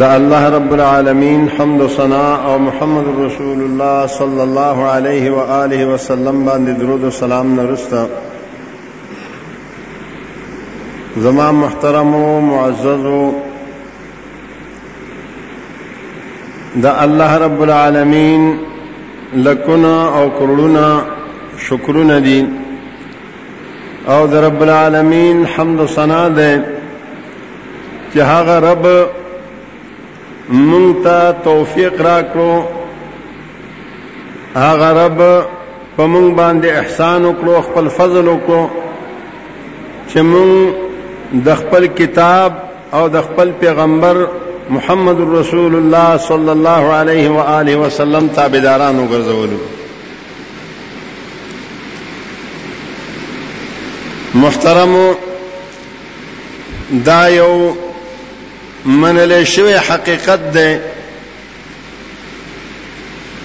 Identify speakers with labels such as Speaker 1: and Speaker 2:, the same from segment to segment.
Speaker 1: د الله رب العالمین حمد و ثنا او محمد رسول الله صلی الله علیه و آله و سلم باندې درود و سلام نرستا زما محترم و معزز و د الله رب العالمین لکنا او کرلنا شکرنا دي او د رب العالمین حمد ثنا ده چې هغه رب مونږ ته توفیق راکړو هغه رب په مونږ باندې احسان وکړو خپل فضل وکړو چې مونږ د خپل کتاب او د خپل پیغمبر محمد رسول الله صلی الله علیه و آله وسلم تابعداران وګرځولو محترمو دا یو منل شوی حقیقت دی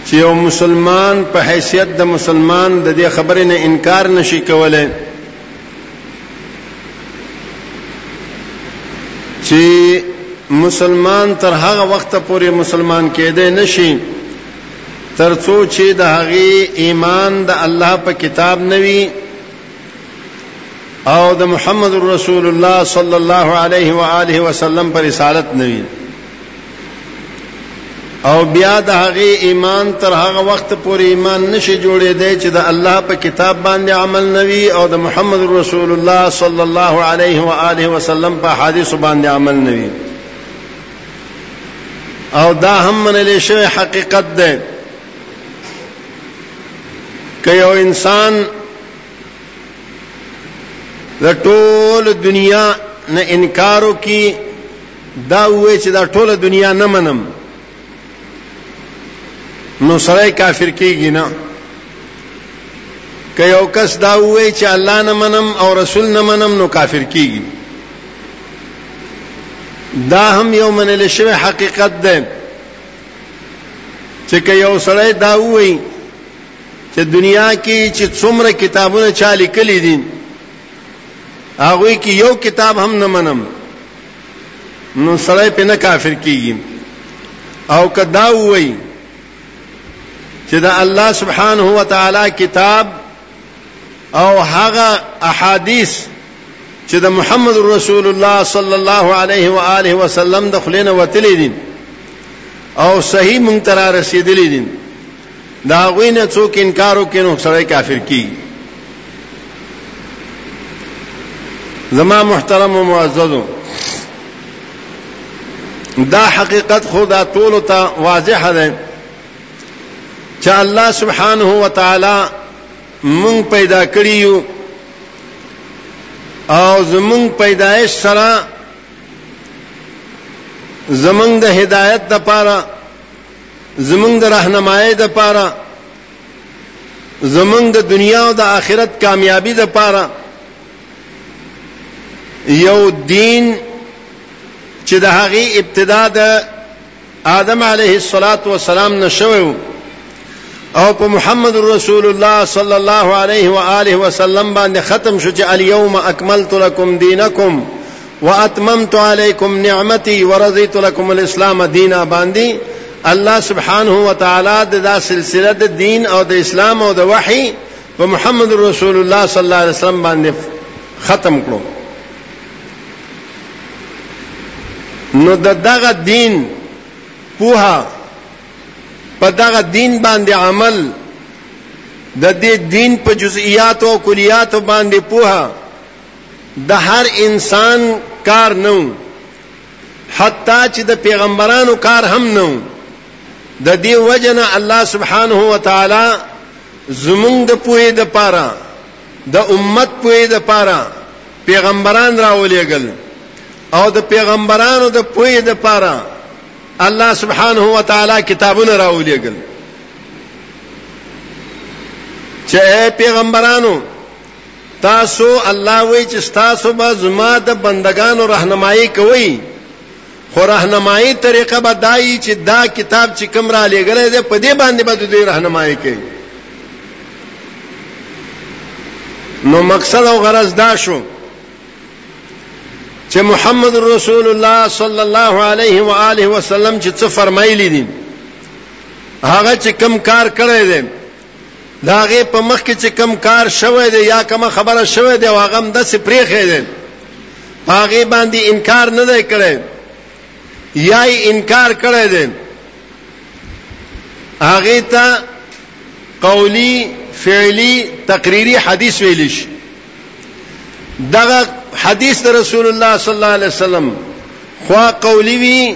Speaker 1: چې یو مسلمان په حیثیت د مسلمان د دې خبرې نه انکار نشي کولای چې مسلمان تر هغه وخت پورې مسلمان کېدای نشي تر څو چې د هغې ایمان د الله په کتاب نه وي او د محمد رسول الله صلی الله علیه و آله وسلم پر رسالت نه وي او بیا د هغې ایمان تر هغه وخت پورې ایمان نشي جوړېدی چې د الله په کتاب باندې عمل نه وي او د محمد رسول الله صلی الله علیه و آله وسلم په حدیث باندې عمل نه وي او دا هم منل شوی حقیقت ده که یو انسان د ټول دنیا نه انکارو کی دا وې چې دا ټول دنیا نه منم نو سره کافر کیږي نه که یو کس دا وای چې الله نه منم او رسول نه منم نو کافر کیږي دا هم یو منل شوی حقیقت ده چې که یو سره دا وای چې دنیا کې چې څومره کتابونه چا لیکلي دي هغه کې یو کتاب هم نه منم نو سړی په نه کافر کیږي او کدا وای چې دا الله سبحانه و تعالی کتاب او هغه احادیث چې د محمد رسول الله صلی الله علیه و آله وسلم د خلینو وتلی دي او صحیح مونږ ترا رسیدلی دي د هغوی نه څوک انکار وکړي نو سړی کافر کیږي زما محترم او معززو دا حقیقت خدا ټول ته واضح ده چې الله سبحانه و تعالی مونږ پیدا کړیو او زمونږ پیدایش سره زمونږ د هدایت لپاره زموږ د رهنمايۍ لپاره، زموږ د دنیا او د آخرت کامیابي لپاره یو دین چې د هغې ابتدا د آدم علیه السلام نه شوی و او په محمد رسول الله صلی الله علیه و آله وسلم باندې ختم شو چې الیوم اکملت لکم دینکم واتممت علیکم نعمتي ورضیت لكم الاسلام دینا باندې الله سبحانه وتعالى د دا سلسله د دین او د اسلام او د وحی په محمد رسول الله صلی الله علیه وسلم باندې ختم کړو نو د دغه دین پوها په دغه دین باندې عمل د دې دین په جزئیات او کلیات باندې پوها د هر انسان کار نه و، حتی چې د پېغمبرانو کار هم نه و، د دې وجه نه الله سبحانه وتعالی زموږ د پوهې لپاره، د امت پوهې لپاره پېغمبران راولېږل او د پېغمبرانو د پوهې لپاره الله سبحانه وتعالی کتابونه راولېږل چې اې پېغمبرانو! تاسو، الله وایي چې ستاسو به زما د بندګانو رهنمایي کوئ، خو رهنمایي طریقه به دا وي چې دا کتاب چې کوم را لېږلی دی، په دې باندې به د دوی رهنمایي کوي. نو مقصد او غرض دا شو چې محمد رسول الله صلی الله علیه و آله وسلم چې څه فرمایلی دي هغه چې کم کار کړی دی د هغې په مخ کې چې کوم کار شوی دی یا کومه خبره شوې ده او هغه هم داسې پرېښی دی، په هغې باندې انکار نه دی کړی یا یې انکار کړی دی، هغې ته قولي، فعلي، تقریري حدیث ویلی شي. دغه حدیث د رسول الله صلی الله علیه وسلم خواه قولي وي،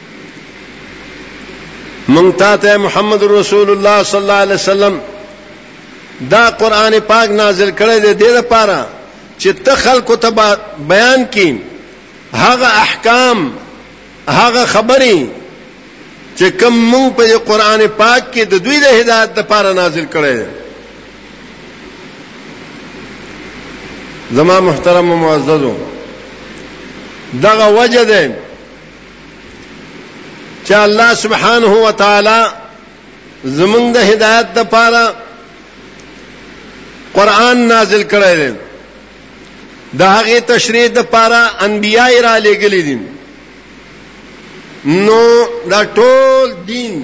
Speaker 1: مونږ تا ته محمد رسول الله صلی الله علیه وسلم دا قران پاک نازل کړی دی د لپاره چې ته خلکو ته بیان کړي هغه احکام هغه خبرې چې کوم مونږ په قران پاک کې د دوی د هدایت لپاره نازل کړی دی زما محترم معززو دغه وجه ده چې الله سبحانه و تعالی زمونږ د هدایت د پاره قران نازل کړی دی د هغه تشریح د پاره انبیاء را لېګلې دي نو دا ټول دین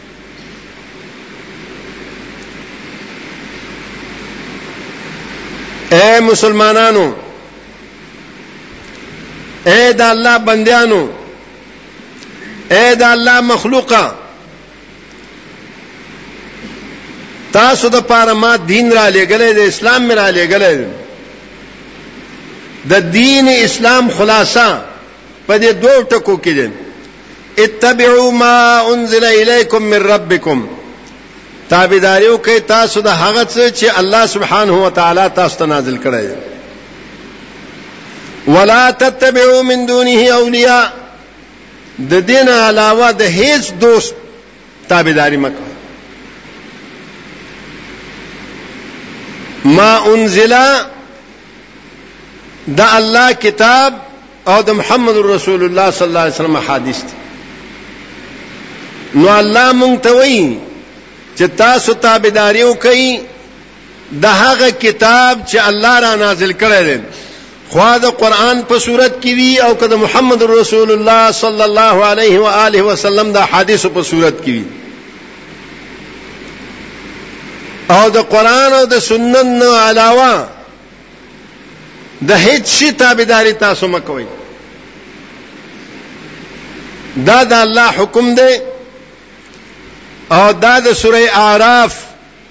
Speaker 1: اے مسلمانانو اے د الله بندیانو اے د الله مخلوقه تاسو د پاره ما دین را لګلې د اسلام میرا لګلې د دین اسلام خلاصہ په دې دوو ټکو کې دی اتبعوا ما انزل الیکم من ربکم تابعداري وکړئ تاسو د هغه څه چې الله سبحانه و تعالی تاسو ته نازل کړی دی ولا تتبعوا من دونه اولیاء د دین علاوه د هیڅ دوست تابعداري مکه ما انزل د الله کتاب او د محمد رسول الله صلی الله علیه وسلم حدیث دی نو الله مونږ ته وایي چې تاسو تابعداري وکړئ د هغه کتاب چې الله را نازل کړی دی خوا د قران په صورت کې وی او که د محمد رسول الله صلی الله علیه و آله وسلم د حدیث په صورت کې وی او د قران او د سنت نه علاوه د هیڅ شي تابعداري تاسو مکوئ دا د الله حکم دی او دا د سوره اعراف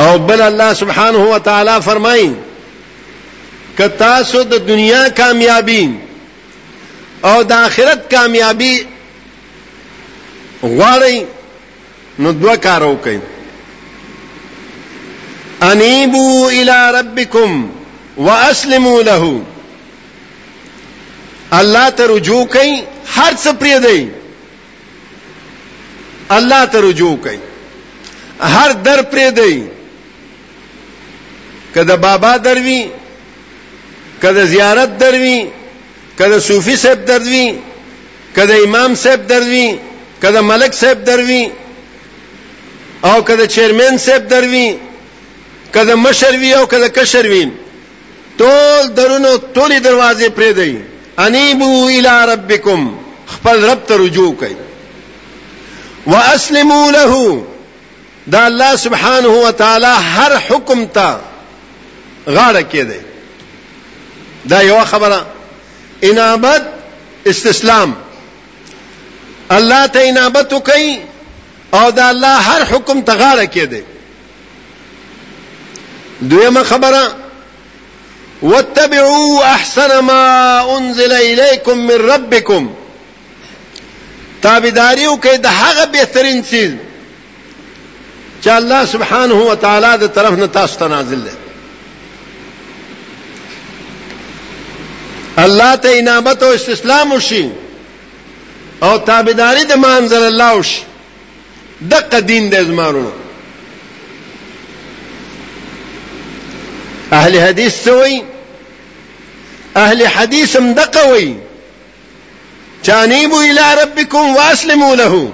Speaker 1: او بل الله سبحانه و تعالی فرمایي ک تاسو د دنیا کامیابی او د آخرت کامیابی غواړئ نو دوه کار وکړئ انیبو الی ربکم واسلموا له الله ته رجوع کوي هر څه پرې دی الله ته رجوع کوي هر در پرې دی کله بابا دروي کله زیارت دروي کله صوفي صاحب دروي کله امام صاحب دروي کله ملک صاحب دروي او کله چیرمن صاحب دروي کله مشر وی او کله کشر وی تول درونو تولی دروازې پرې دی انیبو الی ربکم خپل رب ته رجوع کوي واسلمو له دا الله سبحانه و تعالی هر حکم ته غاړه کې دی دا یو خبره انابت استسلام الله ته انابت کوي او دا الله هر حکم ته غاړه کې دی دویمه خبره واتبعوا احسن ما انزل الیکم من ربکم تابعداري وکړئ د هغه بهترین چیز چې الله سبحانه و تعالی د طرف نه تاسو ته نازل دی الله ته انابت او استسلام وشي او تابعداري د ما انزل الله وشي دقه دین دی زما ورونو اهل حدیث څه وایي اهل حدیث هم دقه وایي چې انیبو الی ربکم واسلمو له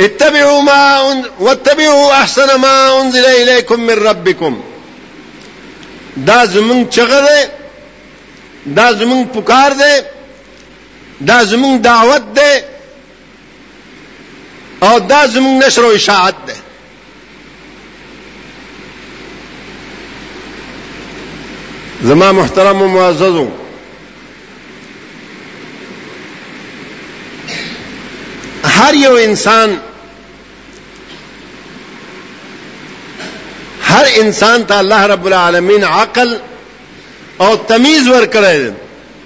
Speaker 1: اتبعوا ما أن... واتبعوا احسن ما انزل اليكم من ربكم دا زمون چغه ده دا زمون پکار ده دا زمون دعوت ده او دا زموږ نشر او اشاعت ده زما محترم و معززو هر یو انسان هر انسان ته الله رب العالمین عقل او تمیز ورکړی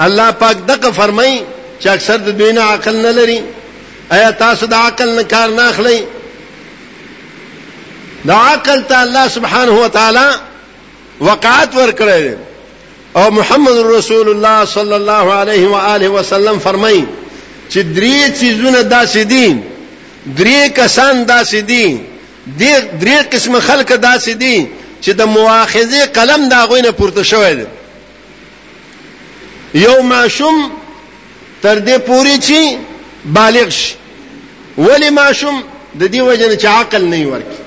Speaker 1: الله پاک دغه فرمایي چې اکثر د دوی نه عقل نه لري ایا تاسو د عقل نه کار نه اخلئ د عقل ته الله سبحانه و تعالی وقعت ورکړی او محمد رسول الله صلی الله علیه و آله وسلم فرمایي چې درې چیزونه داسې دي درې کسان داسې دي درې قسم خلک داسې دي چې د مواخذه قلم دا غوینه پورته شوی دی یو ماشوم تر دې پوري چې بالغ شي ولی ماشوم د دې وجه نه چې عقل نه ورکی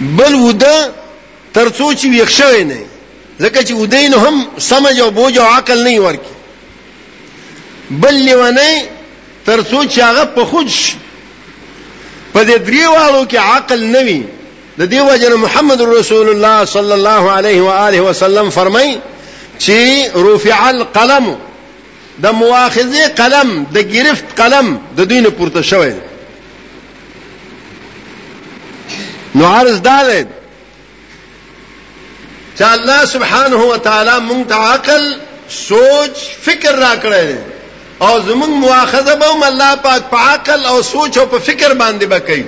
Speaker 1: بل وده تر څو چې ویښ شوی نه ځکه چې وده نو هم سمج او بوج او عقل نه ورکی بل لیونه تر څو چې هغه په خود شي په دې دریوالو کې عقل نه وي د دې وجه محمد رسول الله صلی الله علیه و آله وسلم فرمای چې رفع القلم د مواخذه قلم د گرفت قلم د دین پورته شوی نو عرض دا دی چې الله سبحانه و تعالی مونږ ته عقل سوچ فکر راکړی دی او زمونږ مواخذه به هم الله پاک په عقل او سوچ او په فکر باندې به کوي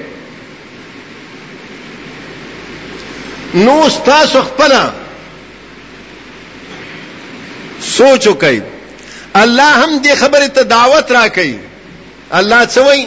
Speaker 1: نو تاسو خپل سوچ وکړئ الله هم دې خبره ته دعوت راکړي الله څه وایي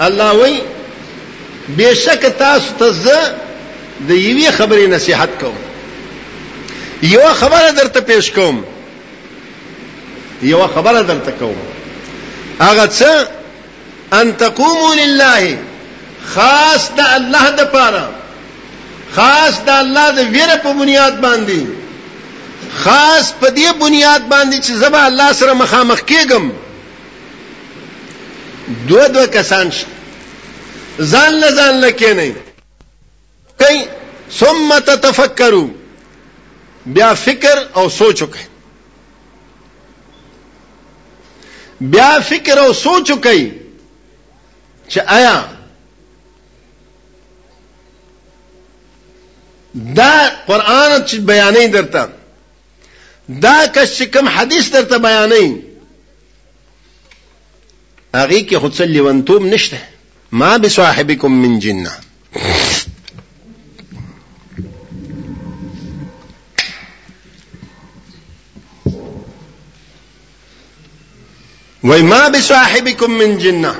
Speaker 1: الله وایي، بېشکه تاسو ته زه د یوې خبرې نصیحت کوم، یوه خبره درته پېش کوم، یوه خبره درته کوم، هغه څه ان تقوموا لله خاص د الله د پاره خاص د الله د ویره په بنیاد باندې خاص په دې بنیاد باندې چې زبا الله سره مخامخ کېږم دو دو کسان شي ځان له ځان له کېنئ کوي ثم تتفکروا بیا فکر او سوچ وکړئ بیا فکر او سوچ وکړئ چې آیا دا قران چې بیانې درته دا کس چې کوم حدیث درته بیانوي هغې کې خو څه لیونتوب نشته ما بصاحبکم من جنه وای ما بصاحبکم من جنه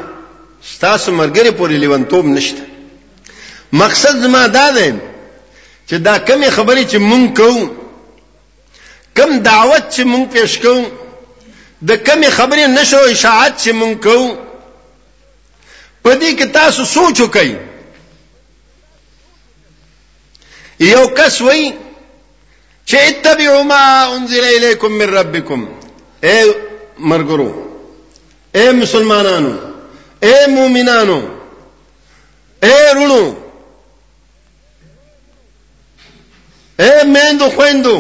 Speaker 1: ستاسو مرګره پورې لیونتوب نشته مقصد زما دا دی چې دا کمی خبرې چې مونږ کوو کم دعوت چې مونږ پیش کوو د کمی خبرې نشو اشاعت چې مونږ کوو په دې کې تاسو سوچ وکړئ یو کس وایي چې اتبعوا ما انزل الیکم من ربکم اے مرګرو اے مسلمانانو اے مؤمنانو اے رونو اے میندو خويندو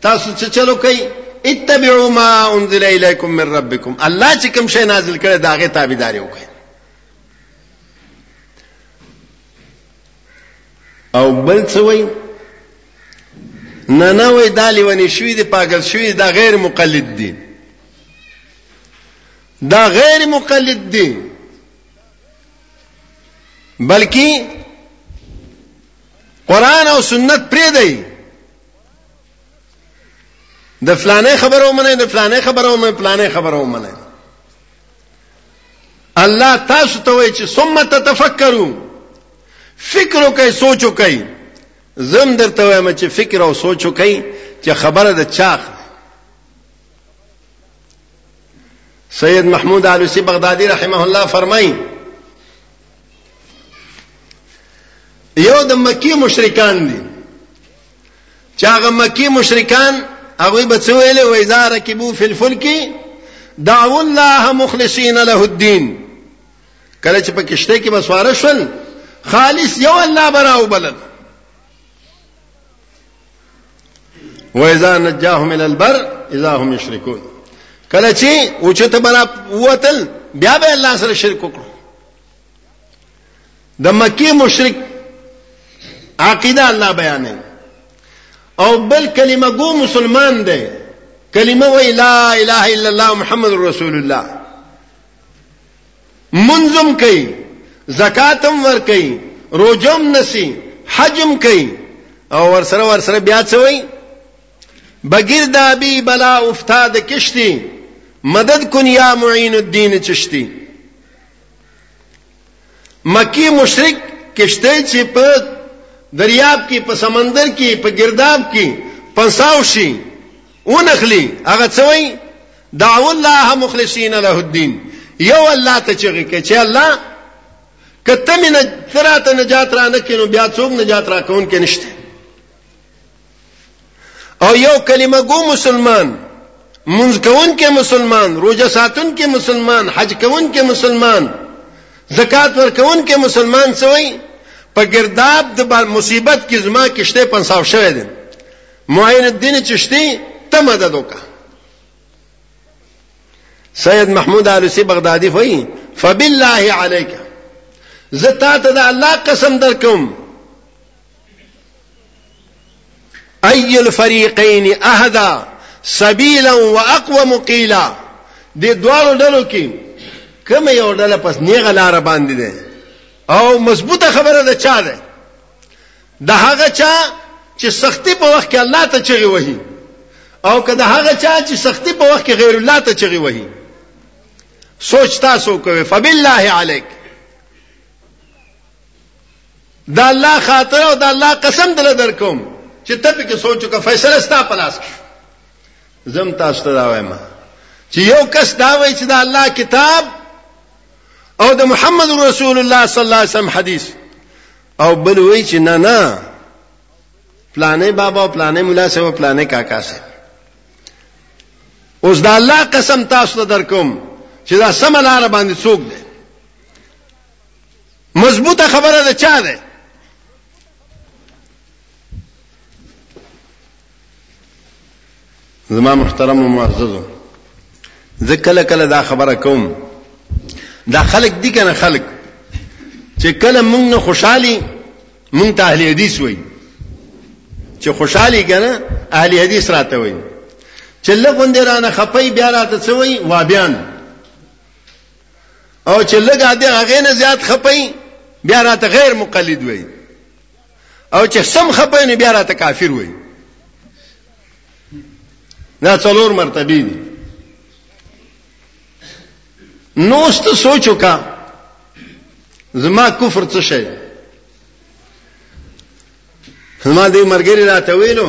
Speaker 1: تاسو چې چلو کوي اتبعوا ما انزل اليكم من ربكم الله چې کوم شی نازل کړي داغه تابعداري وکړي او بل څه وایي نه نه وای دا لیونی شوی دی پاگل شوی دا غیر مقلد دی دا غیر مقلد دی بلکې قران او سنت پرې دی د فلانه خبره ومنه د فلانه خبره ومنه فلانه خبره ومنه الله تاسو ته وایي چې ثم تتفکروا فکر وکړئ سوچ وکړئ زم درته وایم چې فکر او سوچ وکړئ چې خبره د چاخ سید محمود علوسی بغدادی رحمه الله فرمایي یو د مکی مشرکان دي چې هغه مکی مشرکان هغه به څه ویلې وای زار کیبو فل فلکی دعو الله مخلصین له الدين کله چې په کشته کې بسواره شول خالص یو الله براو بلل و اذا نجاهم الى البر اذا هم يشركون کله چې اوچته بلا وتل بیا به الله سره شرک وکړو د مکی مشرک عقیده الله بیانې او بل کلمه ګو مسلمان دی کلمه وی لا اله الا الله محمد رسول الله منځ هم کوي زکات هم ورکوي روژه هم نسي حج هم کوي او ورسره ورسره بیا څه وایي بغیر د ابي بلا افتاد کشتي مدد کن یا معین الدین چشتي مکی مشرک کشته چې په دریاب کې په سمندر کې په گرداب کې پنساو شي ونخلی هغه څه وای دعو الله مخلصین له الدین یو الله ته چغی کې چې الله کته من تراته نجات را نه کینو بیا څوک نجات را کون کې نشته او یو کلمه گو مسلمان منځ کون کې مسلمان روزه ساتون کې مسلمان حج کون کې مسلمان زکات ور کون کې مسلمان سوی په گرداب د مصیبت کې زما کشته پنساو شوی دی معین الدین چشتی ته مدد وکړه سید محمود علوسی بغدادی وایي فبالله علیک زه تا ته د الله قسم درکوم ای الفریقین اهدا سبیلا واقوم قیلا د دوالو ډلو کې کوم یو ډله پس نیغه لار باندې ده او مضبوطه خبره ده چا ده د هغه چا چې سختی په وخت کې الله ته چغي وهي او که د هغه چا چې سختی په وخت کې غیر الله ته چغي وهي سوچ تاسو کوي فبالله عليك دا الله خاطر او دا الله قسم دل درکوم چې ته په کې سوچو کا فیصله ستا پلاس کې زم تاسو ته دا وایم چې یو کس دا وایي چې دا الله کتاب او د محمد رسول الله صلی الله علیه وسلم حدیث او بل وایي چې نه نه پلانې بابا او پلانې مولا سره او پلانې کاکا سره اوس دا الله قسم تاسو ته درکوم چې دا سم لار باندې څوک دی مضبوطه خبره ده چا ده زما محترم او معززو زه کله کله دا خبره کوم دا خلک دي کنه خلک چې کله مونږ نه خوشحالي مونږ ته اهل حدیث وایي چې خوشحالي کنه اهل حدیث راته وایي چې لغوندې رانه خپي بیا راته څه وایي وابیان او چې لګا دې هغه نه زیات خپي بیا راته غیر مقلد وایي او چې سم خپه نه بیا راته کافر وای دا څلور مرتبه دي نوست سوچو کا زما کفر څه شي زما دې مرګري راته ویلو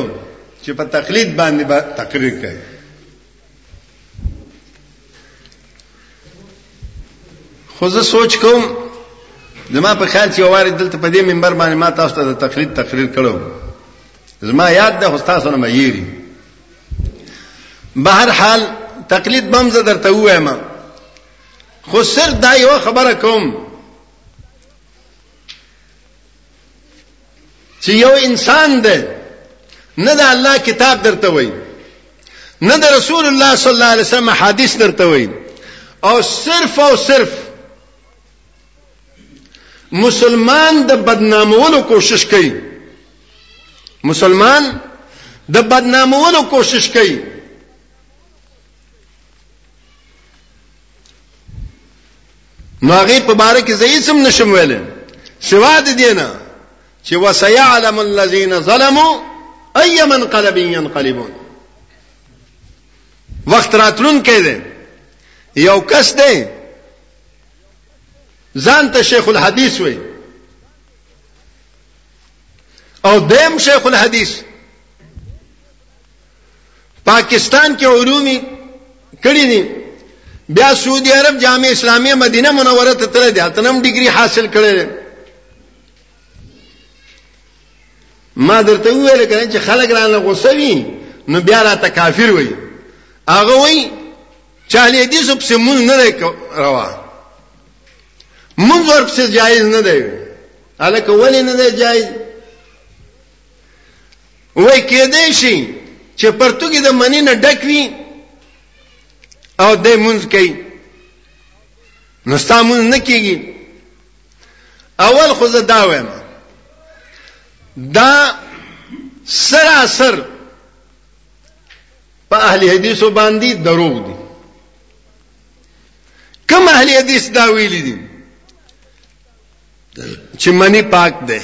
Speaker 1: چې په تقلید باندې با تقریر کوي خو زه سوچ کوم زما په خیال چې واره دلته په دې منبر باندې ما تاسو ته د تقریر تقریر کړو زما یاد ده تاسو نه مېری بهر حال تقلید بم زه درته وایم خو سر دا یو خبره کوم چې یو انسان دی نه د الله کتاب درته وایي نه د رسول الله صلی الله علیه وسلم حدیث درته وایي او صرف او صرف مسلمان د بدنامولو کوشش کوي مسلمان د بدنامولو کوشش کوي نو هغه په باره کې زه هیڅ هم نشم ویلی سوا د دې نه چې وسيعلم الذين ظلموا اي منقلب ينقلبون وخت راتلون کې دی یو کس دی ځان ته شیخ الحدیث وي او دیم شیخ الحدیث پاکستان کې علومي کړی دي بیا سعودي عرب جامع اسلامي مدینه منوره ته تللی دی هلته هم ډیګري حاصل کړی دی ما درته وویل کنه چې خلک رانه غوسه وي نو بیا راته کافر وي هغه وایي چې اهل حدیث په مونږ نه دی روا مونږ ورپسې جایز نه دی الکه ولې نه دی جایز وایي کېدای شي چې پرتوګ یې د مني نه ډک وي او دی مونځ کوي نو ستا مونځ نه کېږي اول خو زه دا وایم دا سراسر په اهل حدیثو باندې دروغ دي کوم اهل حدیث دا ویلي دي چې منی پاک ده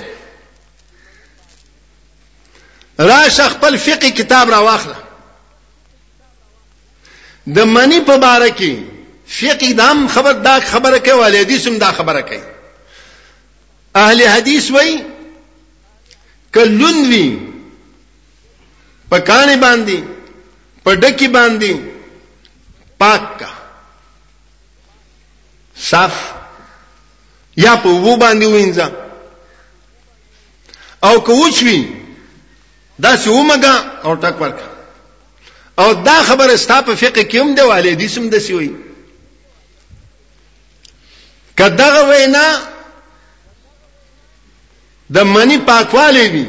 Speaker 1: راشه خپل فقه کتاب را واخله د منی په باره کې فقه دام خبر دا خبره کوي ولې حدیث هم دا خبره کوي اهل حدیث وای کلون وی په کانه باندې په ډکی باندې پاک کا صاف یا په وو باندې وینځه او که وچوي دا سی اومګه او ټک ورک او دا خبره ستا په فقه کې هم دی والي دي سم د سی وي کداغه وینا د منی پاکوالی وي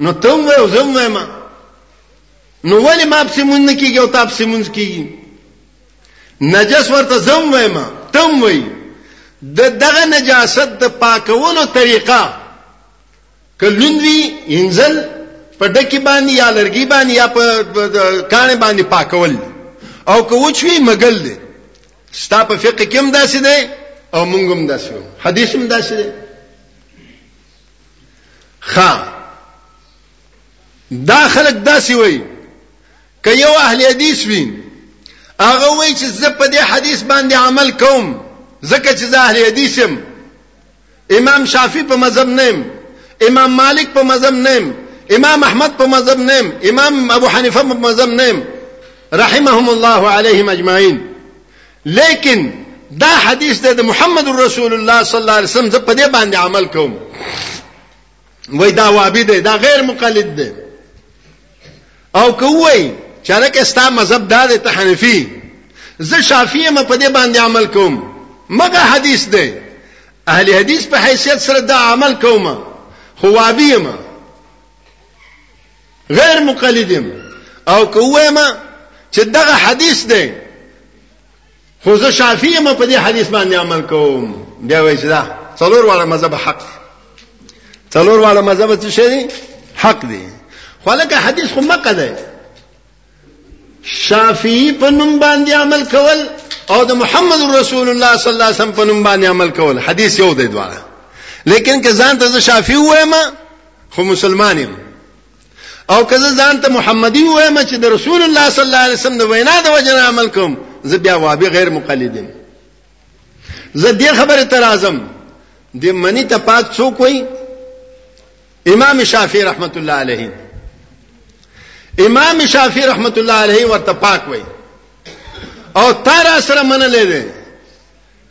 Speaker 1: نو ته وې او زم ما نو ولې ما په سیمون کېږي او تاسو سیمون کېږي نجس ورته زم وایم تم وای د دغه نجاست د پاکولو طریقه کلوندوی انزل په ډکی باندې یا لرګي باندې یا په کانه باندې پاکول او که وچوي مګل دي ستا په فقه کې هم داسې دی او مونږ هم داسې یو حدیث هم داسې دی خا دا خلک داسې وایي که یو اهل حدیث وي هغه وایي چې زه په دې حدیث باندې عمل کوم ځکه چې زه اهل حدیث یم امام شافعي په مذهب نه یم امام مالک په مذهب نه یم امام احمد په مذهب نه یم امام ابو حنیفه په مذهب نه یم رحمهم الله علیهم اجمعین لیکن دا حدیث د محمد رسول الله صلی الله علیه وسلم زه په دې باندې عمل کوم وای دا وابي دی دا غیر مقلد دی او که وای چې راکه ستا مذهب دا دی ته حنفي زه شافعي م په دې باندې عمل کوم مګه حدیث دی اهل حدیث په حیثیت سره دا عمل کوم خو وابي م غیر مقلد یم او که وایم چې دغه حدیث دی خو زه شافعي یم په دې حدیث باندې عمل کوم بیا وایي چې دا څلور واړه مذهب حق دی څلور واړه مذهب څه شي دي حق دی خو لکه حدیث خو مکه دی شافعي په نوم باندې عمل کول او د محمد رسول الله صلی الله علیه وسلم په نوم باندې عمل کول حدیث یو دی دواړه لیکن که ځان ته شافعي وایم خو مسلمان یم او که زه ځان ته محمدي وایم چې د رسول الله صلی الله علیه وسلم د وینا د وجه عمل کوم زه بیا وابي غیر مقلد یم زه دې خبره تر اعظم د منی ته پات څوک وای امام شافعی رحمت الله علیه امام شافعی رحمت الله علیه ورته پاک وای او تر سره منلې ده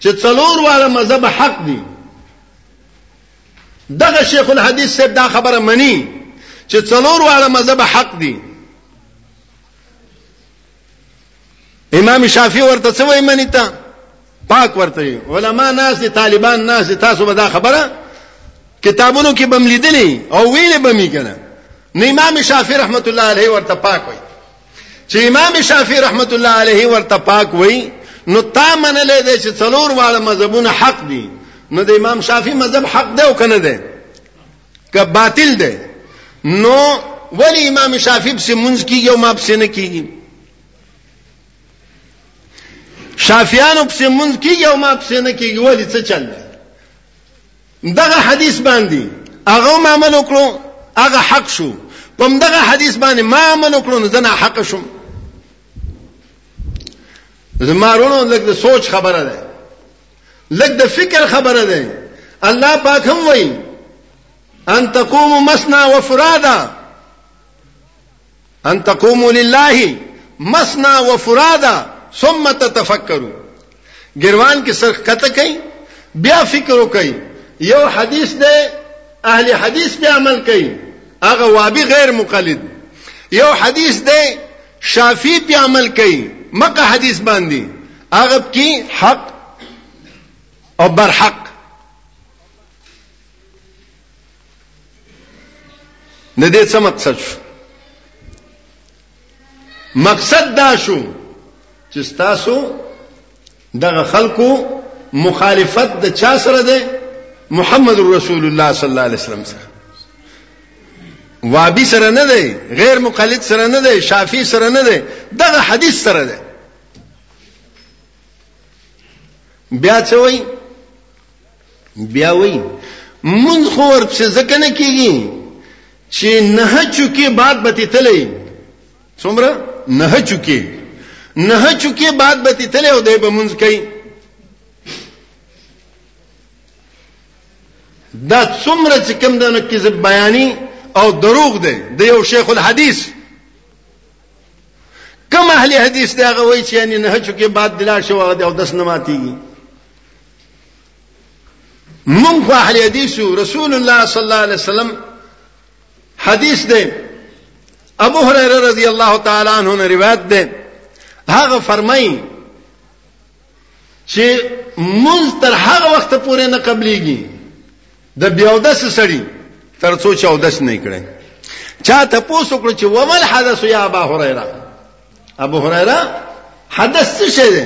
Speaker 1: چې څلور واړه مذهب حق دي دغه شیخ الحدیث صاحب دا خبره مني چې څلور واړه مذهب حق دي امام شافعي ورته څه وایي مني ته پاک ورته علما ناس دي طالبان ناس دي تاسو به دا خبره کتابونو کې بم لیدلې او ویلې بمې کنه نو امام شافعي رحمت الله علیه ورته پاک وایي چې امام شافعي رحمت الله علیه ورته پاک وای نو تا منلې ده چې څلور واړه مذهبونه حق دي نو د امام شافعي مذهب حق دی او کنه دی که باطل دی نو ولی امام شافعي په منځ کیږي او ما په نه کیږي شافعیانو په منځ کیږي او ما په نه کیږي ولی څه چل دی دغه حدیث باندې هغه ما عمل وکړو هغه حق شو کوم دغه حدیث باندې ما عمل وکړو نو زنا حق شوم زمارونو لګ د سوچ خبره ده لګ د فکر خبره ده الله پاک هم وایي ان تقوم مسنا وفرادا ان تقوموا لله مثنى وفرادا ثم تتفکروا ګروان کې سر کته کوي بیا فکر وکړي یو حدیث دی اهل حدیث به عمل کوي هغه وابي غیر مقلد یو حدیث دی شافعي په عمل کوي مکه حدیث باندې هغه کې حق او برحق د دې څه مقصد شو مقصد دا شو چې تاسو دغه خلکو مخالفت د چا سره ده محمد رسول الله صلی الله علیه وسلم سره وابي سره نه دی غیر مقلد سره نه دی شافعي سره نه دی دغه حدیث سره دی بیا څه وایي بیا وی مونږ خو ورپسې ځکه نه کیږي چې نه چوکې بعد به تلې څومره نه چوکې نه چوکې بعد به تلې او دای به مونږ کوي دا څومره چې کوم دنه کې زب بیاني او دروغ دی د یو شیخ الحدیث کم اهل حدیث دا غوي چې یعنی نه چوکې بعد دلا شو او دس نه ماتيږي من خو اهل حدیث رسول الله صلی الله علیه وسلم حدیث دی ابو هريره رضی الله تعالی عنہ نے روایت ده هغه فرمایي چې مز تر هغه وخت پورې نه قبليږي د بیاودس سړی تر څو چې اودس نه کړي چا ته پوسو کړ چې ومل حدث یا ابو هريره ابو هريره حدث څه شي ده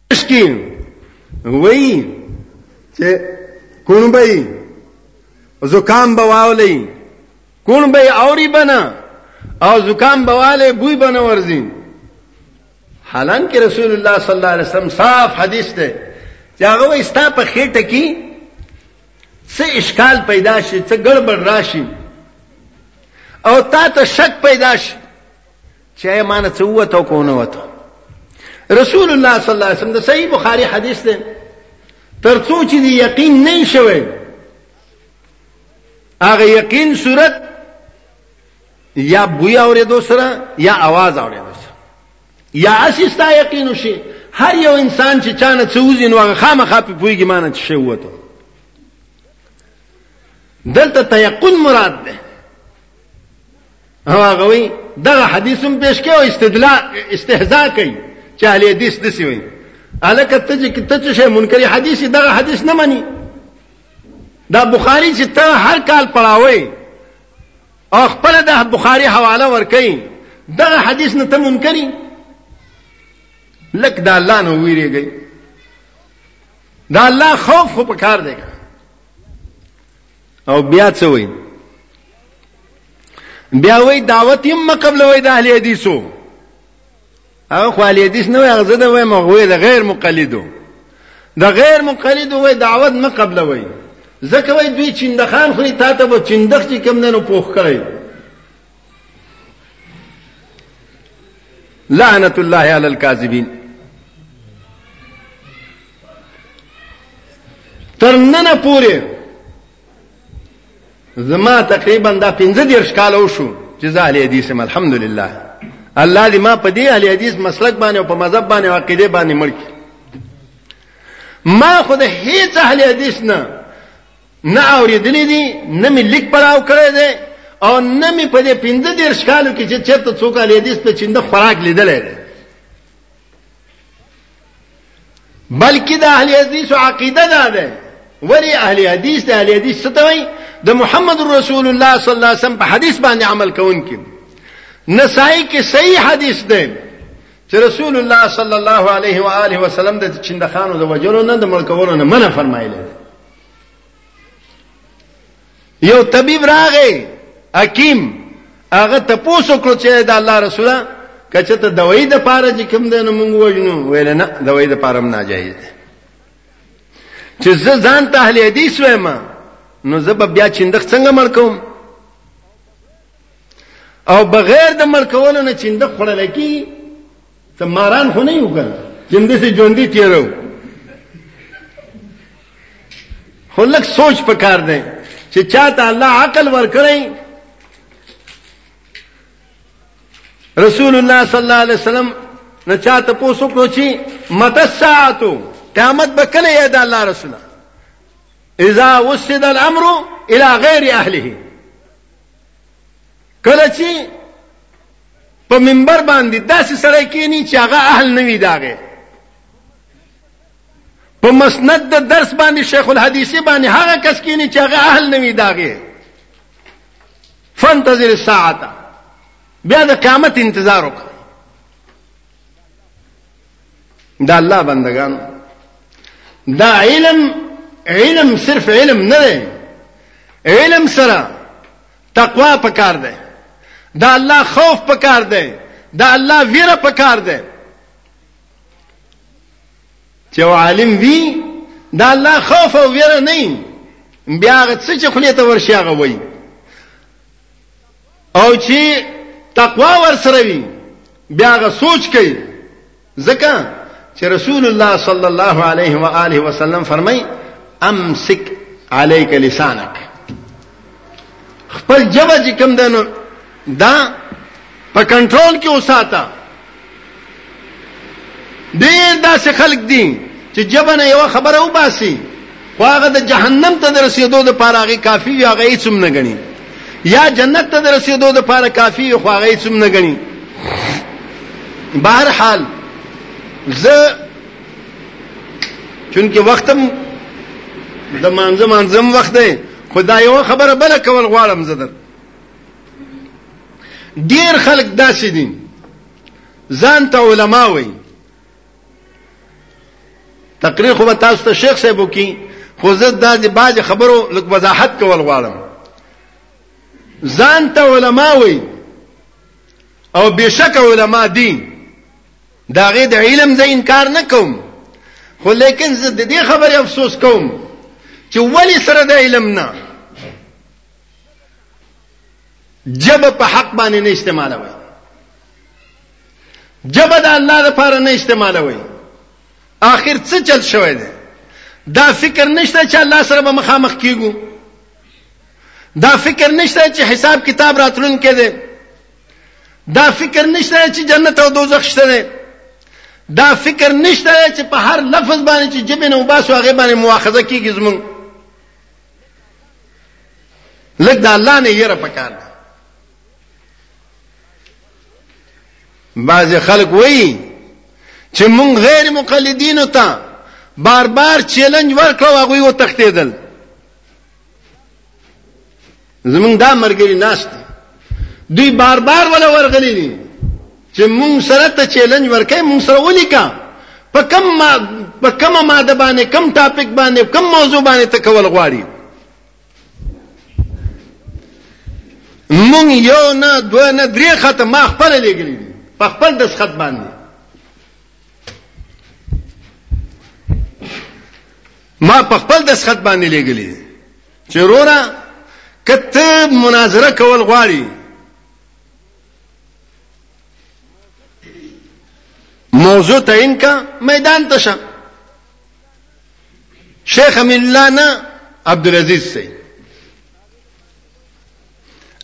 Speaker 1: تشکیل وایي چې کونبی زکام بواولي کونبی اوري بنا او زکام بواله بوی بنا ورزي حالانکه رسول الله صلی الله علیه وسلم صاف حدیث ده چې هغه وایي ستا په خېټه کې څه اشکال پیدا شي څه ګړبړ راشي او تا ته شک پیدا شي چه مانه څه وته کو نه وته رسول الله صلی الله علیه وسلم د صحیح بخاری حدیث ده ترڅو چې دی یقین نه شوي هغه یقین صورت یا بوی اوریدو سره یا आवाज اوریدو سره یا اسیستا یقین شي هر یو انسان چې چانه څوزین وغه خامخا په پویګی مانه چې شوته دلته تيقن مراد ده او هغه وی دا حدیثم پیش کې او استدلال استهزاء کوي چې اهل حدیث دسی وي الکه ته چې ته چې منکر حدیث دغه حدیث نه مانی دا بخاری چې ته هر کال پڑھاوي او خپل د بخاری حواله ورکړي دغه حدیث نه ته منکري لک دا الله نه ویریږي دا الله خوف خو پکار دی او بیا څه وایي بیا وای دعوت یې ما قبل وای د اهل حدیثو هغه خو اهل حدیث نه وای هغه زده وای ما وای د غیر مقلدو د غیر مقلدو وای دعوت ما قبل وای ځکه وای دوی چیندخان خو تا ته به چیندخ چې کم نه نو پوښ کړی لعنت الله علی الكاذبین تر نن پورې زما تقریبا دا 15 دیرش کال وشو چې زه اهل حدیث یم الحمدلله الله دې ما په دې اهل حدیث مسلک باندې او په مذهب باندې او عقیده باندې مړ کړي ما خو د هیڅ اهل حدیث نه نه اوریدلې دي نه مې لیک پړاو کړی دی او نه مې په دې 15 کالو کې چې چرته څوک علي حدیث په چنده خوراک لیدلې دی بلکې د اهل حدیث عقیده دا ده ولی اهل حدیث د اهل حدیث څه وایي د محمد رسول الله صلی الله علیه وسلم په حدیث باندې عمل کوونکي نسائی کې صحیح حدیث ده چې رسول الله صلی الله علیه و آله وسلم د چندخانو د وجلو نه د ملکولو نه منع فرمایلی یو طبيب راغی حکیم هغه ته پوسو کړو چې دا الله رسوله کچه ته دوايي د پاره چې کوم دنه مونږ وژنو ویل نه دوايي د پاره ناجایز ده چې زه ځان ته اهل حدیث وایم نو زه به بیا چندخ څنګه مړ کوم او بغیر د مړ کولو نه چندخ خړل کی ته ماران خو نه یو کنه چې موږ سي ژوندۍ تیرو خو لږ سوچ پکار دی چې چاته الله عقل ورکړي رسول الله صلی الله علیه وسلم نه چاته پوسو کړو چې متساعتو قیامت به کله یې د الله رسول اذا وسد الامر الى غیر اهله کله چې په منبر باندې داسې سره کینی چې هغه اهل نه وي داغه په مسند د درس باندې شیخ الحدیثی باندې هغه کس کینی چې هغه اهل نه وي داغه فانتظر الساعه بیا د قیامت انتظار وکړه دا الله بندگان دا علم علم صرف علم نه دی علم سره تقوا پکار دی دا الله خوف پکار دی دا الله ویره پکار دی چې عالم وی دا الله خوف او ویره نه بیا هغه څه چې خلیته ورشي هغه وایي او چې تقوا ور سره وي بیا غ سوچ کوي ځکه چې رسول الله صلی الله علیه و آله وسلم فرمای امسک علیک لسانک خپل جبه چې کوم دنو دا په کنټرول کې وساته ډېر داسې خلک دي چې جبنه یو خبره وباسي خو هغه د جهنم ته د رسیدو د پاره هغه کافی یا هغه هیڅ نه غني یا جنت ته د رسیدو د پاره کافی خو هغه هیڅ نه غني بهر حال زه چونکه وختم د مانځه مانځم وخت دی خدای یو خبره بل کول غواړم زه در ډیر خلک داسې دي ځان ته علما وایي تقریر خو به تاسو ته شیخ صاحب وکي خو زه دا د باج خبرو لږ وضاحت کول غواړم ځان ته علما وایي او بشک علما دي دا غي د علم زه انکار نه کوم خو لیکن زه د دې خبرې افسوس کوم چې ولی سره د علم نه جب په حق باندې نه استعمالوي جب د الله لپاره نه استعمالوي آخر څه چل شوی دی دا فکر نشته چې الله سره به مخامخ کیږو دا فکر نشته چې حساب کتاب راتلون کې دی دا فکر نشته چې جنت او دوزخ شته دی دا فکر نشته چې په هر لفظ باندې چې جبن او باسو هغه باندې مؤاخذه کیږي زمونږ لږ د الله نه یره پکار ده بعض خلک وایي چې مونږ غیر مقلدینو ته بار بار چیلنج ورکړو هغه یو تختیدل زمونږ دا مرګري ناست دوی بار بار ولا ورغلي دي چې مونږ سره ته چیلنج ورکې مونږ سره ولیکا په کم ما په کم ماده باندې کم ټاپک باندې کم موضوع باندې ته کول غواړي مونږ یو نه دوه نه درې خط ما خپل لګري په خپل د خط باندې ما په خپل د خط باندې لګلې چې وروره که ته مناظره کول غواړي موضوع تعین کا میدان ته شه شیخ امین الله نه عبدالعزیز سي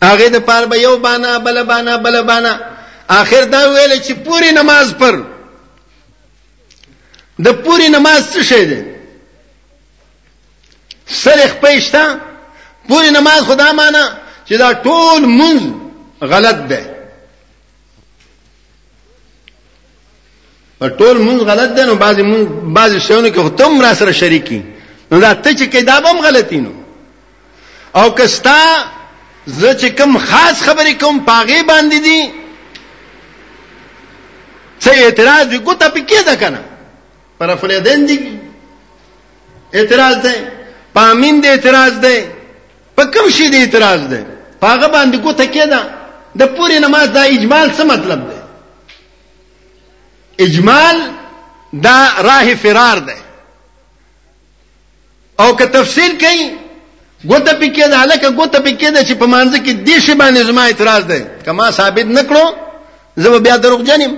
Speaker 1: هغه د پاره به یو بانا بل بانا بل بانا آخر دا ویل چې پوری نماز پر د پوری نماز څه شی دی سر خپې شته پوری نماز خدا معنا چې دا ټول منځ غلط ده په ټول منځ غلط ده نو بعضی منځ بعضی شونه کې تم را سره شریکی نو دا ته چې کتاب هم غلطی نو او کستا زه چې کم خاص خبرې کوم پاغه باندې دي څه اعتراض وکړه ته پکې ده کنه پر فریدین دی اعتراض ده پامین دی اعتراض ده په کوم شي دی اعتراض ده پاغه باندې ګوته کېده د پوری نماز دا اجمال څه مطلب ده اجمال دا راه فرار ده او که تفصیل کوي ګوته پکې ده لکه ګوته پکې ده چې په مانځ کې دې شی باندې زما اعتراض ده کما ثابت نکړو زه بیا دروغ جنم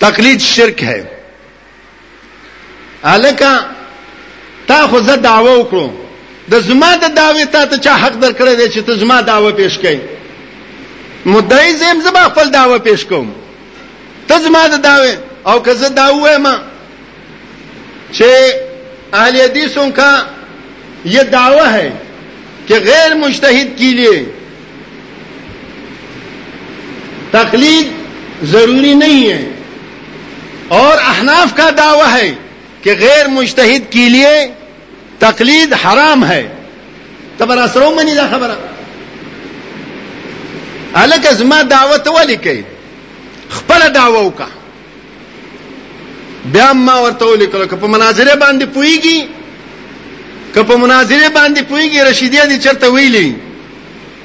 Speaker 1: تقلید شرک ہے الکه تا خو زه دعوه وکړو د زما د دعوی تا ته چا حق در کړی دی چې ته زما دعوه پیش کړي مدعی زم زما خپل دعوه پیش کوم ته زما د دعوی او که زه دا وایم چې اهل حدیثوں کا یہ دعوی ہے کہ غیر مجتہد کے لیے تقلید ضروری نہیں ہے اور احناف کا دعویٰ ہے کہ غیر مشتحد کے لیے تقلید حرام ہے تب رسرو منی دا خبر الک ازما دعوت والی کہ خپل دعوت کا بیا ما ورته ولیکل که په مناظره باندې پويږي که په مناظره باندې پويږي رشیدیه دي چرته ویلي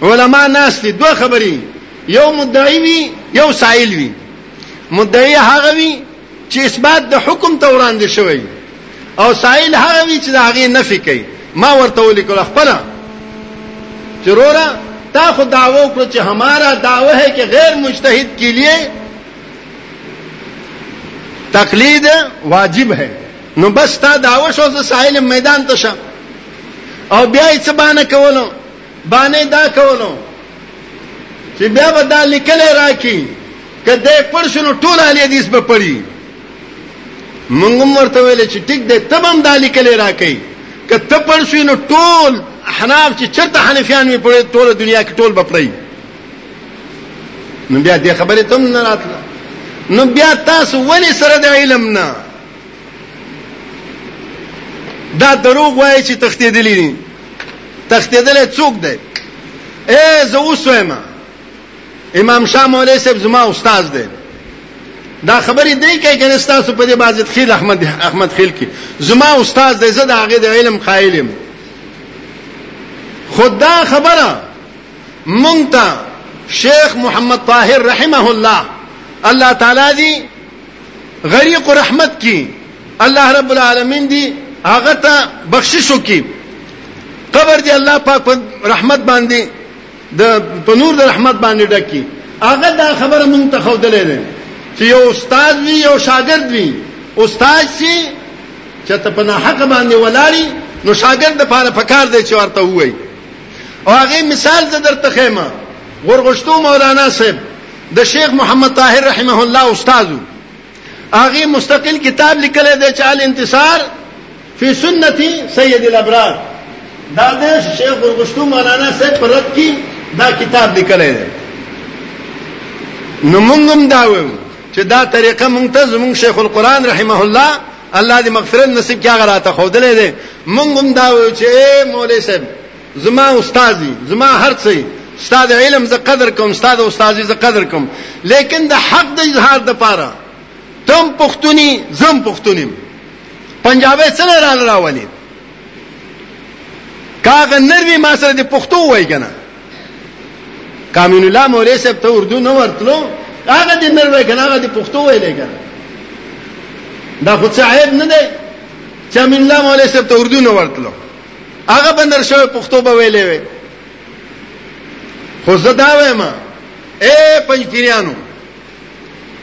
Speaker 1: علما ناس دي دوه خبري یو مدعی وي یو سائل وي مدعی هغه وي چې اثبات د حکم ته وړاندې شوی او سائل هغه وي چې د هغه نفي کوي ما ورته ولیکل خپل چرورا تا خو دعوو کړو چې همارا دعوه ہے کہ غیر مجتهد کے لیے تقلید واجب ہے نو بس تا داو شو ز سائل میدان ته شه او بیا یې څه باندې کولو باندې دا کولو چې بیا به دا لیکل راکی کده پرشنو ټول علی حدیث به پڑھی مونږ مرته ویل چې ټیک دې تبم دا لیکل راکی کته پرشنو ټول حناف چې چرته حنفیان وی پڑھی ټول دنیا کې ټول به پڑھی نو بیا دې خبرې تم نه راتله نو بیا تاسو ولې سره د علم نه دا دروغ وایي چې تختیدلی دي تختیدل څوک دی اے زه اوسویم امام شاه مولوی صاحب زما استاد دی دا خبرې دی کوي کنه تاسو په دې بازت خیل احمد احمد خیل کې زما استاد دی زه د هغه د علم قائل یم خدا خبره مونږ ته شیخ محمد طاهر رحمه الله الله تعالی دی غریق رحمت کی الله رب العالمین دی هغه ته بخشش وکي قبر دی الله پاک په رحمت باندې د په نور د رحمت باندې ډکی هغه دا خبره مونږ ته خودلې ده چې یو استاد وی یو شاګرد وی استاد چې چې ته په حق باندې ولاري نو شاګرد لپاره پکار دی چې ورته وایي او هغه مثال زه درته خیم غورغشتو مولانا صاحب د شیخ محمد طاهر رحمه الله استاد هغه مستقل کتاب لیکل دی چې ال انتصار فی سنتی سید الابرار دا د شیخ غورغشتو مولانا صاحب پر رد کی دا کتاب لیکل دی نو مونږ هم دا وایو چې دا طریقه مونږ ته زمونږ شیخ القرآن رحمه الله الله دې مغفرت نصیب کړي هغه راته خودلې دي مونږ هم دا وایو چې مولوی صاحب زما استاد زما هر څه استاد علم ز قدر کوم استاد استاد ز قدر کوم لیکن د حق د اظهار د پاره تم پښتوني زم پښتونیم پنجابي سره را راولي کاغه نروي ما سره د پښتو وای کنه کامین الله مولوی صاحب ته اردو نه ورتلو هغه دې نه وای کنه هغه دې پښتو ویلې کنه دا خو څه عیب نه دی چې امین الله مولوی صاحب ته اردو نه ورتلو هغه بندر شوی پښتو به ویلې وي خو زه دا وایم اے پنځپیرانو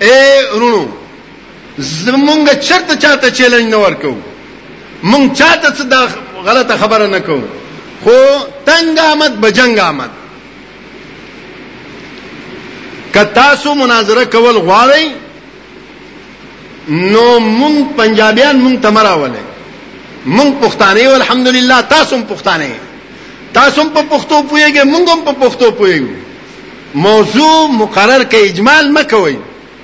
Speaker 1: اے رونو زمونږ چرته چاته چیلنج نه ورکو مونږ چاته څه دا غلطه خبره نه کوو خو تنگ آمد بجنگ آمد که تاسو مناظره کول غواړئ نو مونږ پنجابیان مونږ تمراولې مونږ پښتانه یو الحمدلله تاسو هم پښتانه تاسو هم په پښتو پوهیږئ مونږ هم په پښتو پوهیږو موضوع مقرر کې اجمال مکوئ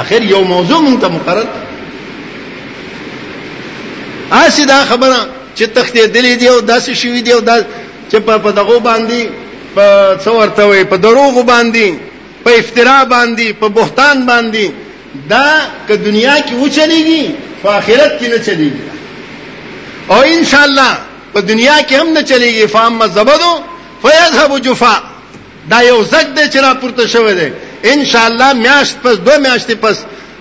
Speaker 1: اخر یو موضوع مونږ ته مقرر اسی دا خبره چې تختې دلې دی او داسې شوی دی او دا چې په دغه باندې په څورته وي په دروغ باندې په افترا باندې په بهتان باندې دا که دنیا کې و چلیږي په آخرت کې نه چلیږي او ان شاء الله په دنیا کې هم نه چلیږي فام مزبدو فیذهب جفا دا یو زګ دی چې راپورته شوی دی ان شاء الله میاشت پس دوه میاشتې پس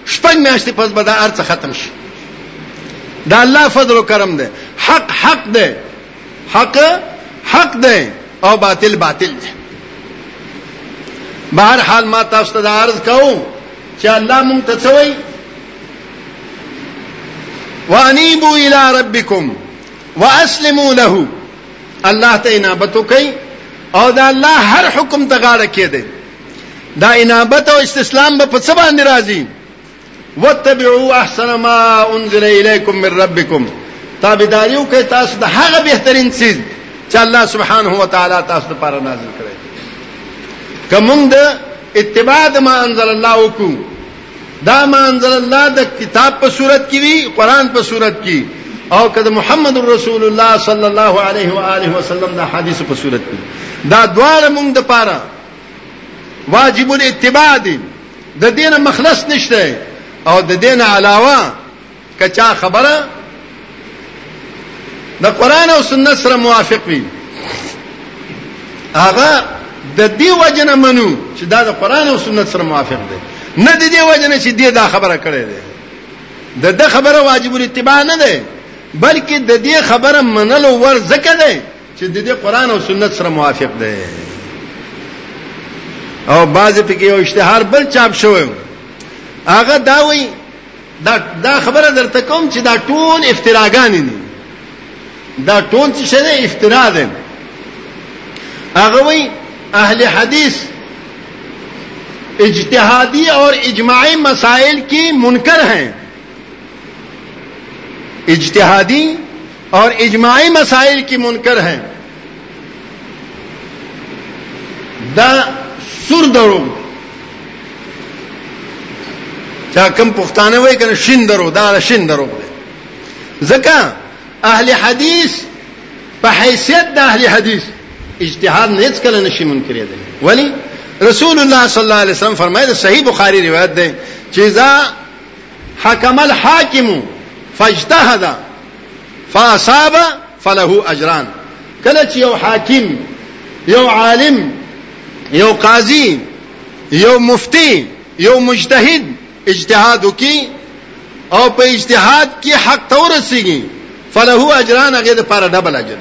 Speaker 1: شپږ میاشتې پس به دا ارڅ ختم شي دا الله فضل او کرم دی حق حق دی حق حق دی او باطل باطل دی بهر حال ما تاسو ته عرض کوم چې الله مونږ ته څه وایي وانيبوا الى ربكم واسلموا له الله ته انابت وکړي او دا الله هر حکم ته غاړه کېده دا انابت او استسلام به په څه باندې راځي واتبعوا احسن ما انزل اليكم من ربكم تابعداري وکړئ تاسو د هغه بهترین چیز چې الله سبحانه و تعالی تاسو لپاره نازل کړی کوم د اتباع ما انزل الله وکړو دا ما انزل الله د کتاب په صورت کې وي قران په صورت کې او کده محمد رسول الله صلی الله علیه و آله وسلم دا حدیث په صورت کې دا دواړه مونږ د پاره واجب الاتباع دي د دین مخلص نشته او د دین علاوه که چا خبره د قران او سنت سره موافق وي هغه د دې وجنه منو چې دا د قران او سنت سره موافق دی نه د دې وجنه چې دې دا خبره کړې ده د د خبره واجب الاتباع نه ده بلکې د دې خبره منلو ور زکه ده چې د دې قران او سنت سره موافق ده او بعضې پکې یو اشتهار بل چاپ شوی هغه دا وایي دا دا خبره درته کوم چې دا ټول افتراګان دي دا ټول څه شي افترا ده هغه وی اهل حدیث اجتهادی اور اجماعی مسائل کی منکر ہیں اجتهادی اور اجماعی مسائل کی منکر ہیں دا سور درو چا کم پښتانه وای کنه شین درو دا شین درو دی ځکه اهل حدیث په حیثیت د اهل حدیث اجتهاد نه هیڅ کله نشي منکر دی ولی رسول الله صلی الله علیه وسلم فرمایي صحیح بخاری روایت ده چې ذا حکم الحاکم فاجتهد فاصاب فله اجران کله چې یو حاکم یو عالم یو قاضي یو مفتی یو مجتهد اجتهاد وکي او په اجتهاد کې حق ته ورسیږي فله اجران هغه د پاره ډبل اجر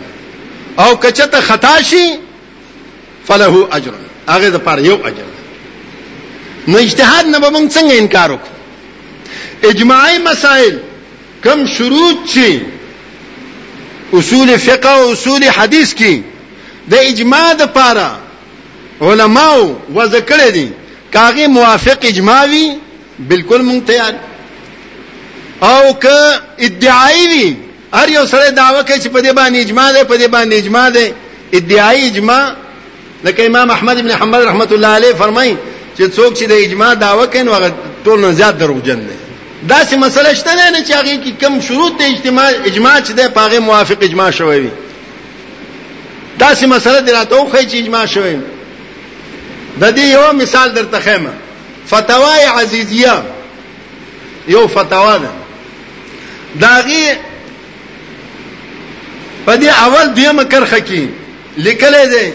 Speaker 1: او کچته خطا شي فله اجر هغه د پاره یو اجر نو اجتهاد نه به موږ څنګه انکار وکړو اجماعي مسائل کوم شروط چی اصول فقه او اصول حدیث کی د اجماع د پاره علماو وضع کړی دي کاغه موافق اجماع وی بالکل مونږ تیار او که ادعای وی هر یو سره داوا کوي چې په دې باندې اجماع ده په دې باندې اجماع ده ادعای اجماع لکه امام احمد ابن حنبل رحمت الله علیه فرمایي چې څوک چې د اجماع داوا کوي نو هغه ټول نه زیات دروغجن دی دا سه مسله شته نه چې هغه کې کم شروط د اجتماع اجماع چې د پاغه موافق اجماع شوی وي دا سه مسله دراته خو چې اجماع شوی د دې یو مثال درته خیمه فتاوی عزیزیه یو فتاوا ده داغي په دې اول دویمه کرښه کې لیکلې ده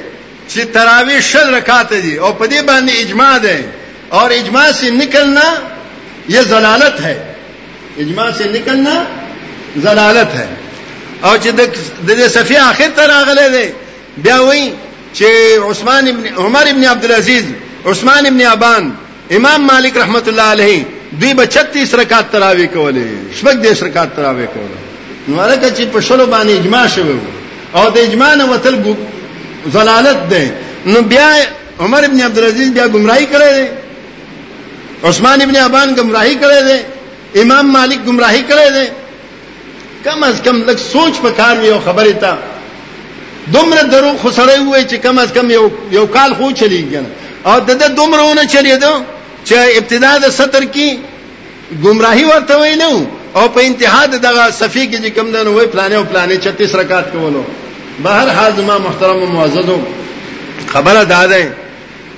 Speaker 1: چې تراوی شل رکعات دي او په دې باندې اجماع ده اور اجماع سے نکلنا یہ ضلالت ہے اجماع سے نکلنا ضلالت ہے او چې د دې صفی اخر تر اغلې ده بیا وایي چې عثمان ابن عمر ابن عبد العزيز عثمان ابن ابان امام مالک رحمت الله علیه دوی به 36 رکعات تراوی کولې شپږ دیش رکعات تراوی کوله نو هغه چې په شلو باندې اجماع شوه او د اجماع نه وتل زلالت ده نو بیا عمر ابن عبد العزيز بیا گمراهی کړی دی عثمان ابن عبان گمراهی کړی دی امام مالک گمراهی کړی دی کم از کم لږ سوچ په کار وي او خبرې ته دومره درو خو سره وای چې کم از کم یو یو کال خو چلیږي او د د دومره ونه چلیدو چې ابتدا د سطر کې گمراهي ورته ویلو او په انتها دغه صفی کې چې کم دنو وای پلانې او پلانې 36 رکعات کولو بهر حال زما محترم معززو خبره داده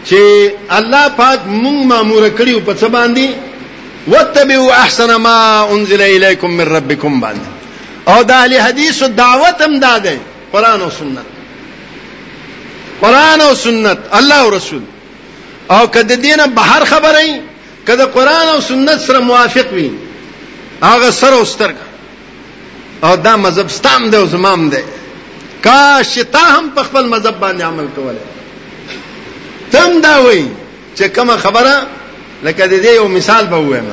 Speaker 1: چې الله پاک مونږ مامور کړیو په څه باندې وتبعوا احسن ما انزل الیکم من ربکم باندې او د اهل حدیث دعوت هم دا ده قران او سنت قران او سنت الله او رسول او کده دینه بهر خبرې کده قران او سنت سره موافق وي هغه سره او سترګه او دا مذهب ستام دی او زمام دی کاش چې تا هم په خپل مذهب باندې عمل کولی تم دا وایي چې کومه خبره لکه د دې یو مثال به ووایم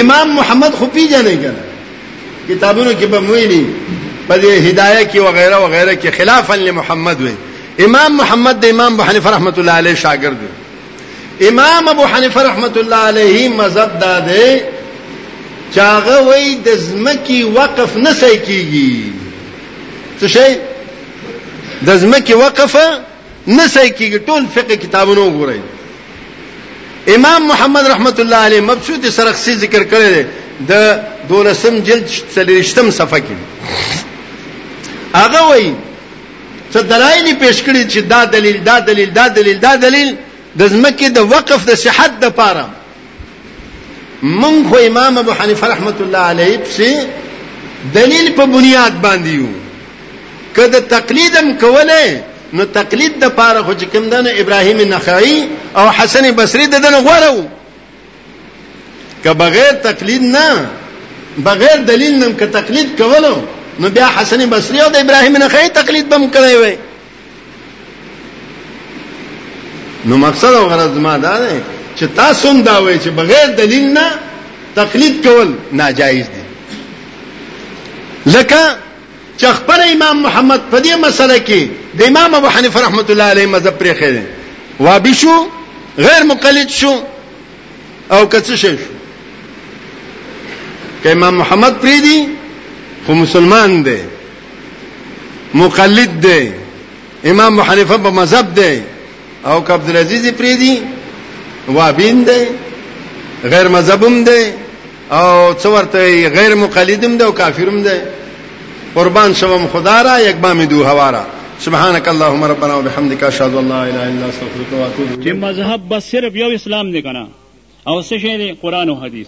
Speaker 1: امام محمد خو پیژنې کنه کتابونو کې به مویلی په دې هدايه کې وغیرہ وغیرہ کې خلافا لمحمد وي امام محمد د امام ابو حنیفه رحمت الله علیه شاګرد دی امام ابو حنیفه رحمت الله علیه مذهب دا دی چې هغه وایي د ځمکې وقف نه صحیح کیږي څه شي د ځمکې وقف نه صحیح کیږي ټول فقه کتابونه وګورئ امام محمد رحمت الله علیه مبسوط سرخسی ذکر کړی دی د دولسم جلد سلیشتم صفحه کې هغه وایي څه دلایل یې پیش کړي چې دا دلیل دا دلیل دا دلیل دا دلیل د ځمکې د وقف د صحت د پاره مونږ خو امام ابو حنیفه رحمت الله علیه پسې دلیل په بنیاد باندې یو که د تقلیدم کوله نو تقلید د پاره خو چې کوم دنه ابراهیم نخعی او حسن بصری د دنه غوړو که بغیر تقلید نه بغیر دلیل نه که تقلید کولو نو بیا حسن بصری او د ابراهیم نه خې تقلید بم کړی وای نو مقصد او غرض ما دا ده چې تاسو هم دا وای چې بغیر دلیل نه تقلید کول ناجایز دي لکه چې خپل امام محمد په دې مسله کې د امام ابو حنیفه رحمت الله علیه مذهب پرې خېده وابي شو غیر مقلد شو او کڅ شو که امام محمد پرې دی خو مسلمان دی مقلد دی امام ابو حنیفه په مذهب دی او که عبد العزيز پرې دی وابین دی غیر مذهبم دی او څو ورته غیر مقلدم ده او کافرم ده قربان شوم خدا را یک بام دو هوارا سبحانك اللهم ربنا وبحمدك اشهد ان لا اله الا استغفرك واتوب اليك
Speaker 2: چې مذهب بس صرف یو اسلام دی کنه او څه شی دی قران او حدیث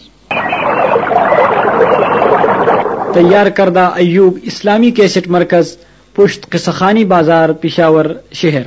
Speaker 3: تیار کرده ایوب اسلامی کیسټ مرکز پشت قصخانی بازار پشاور شهر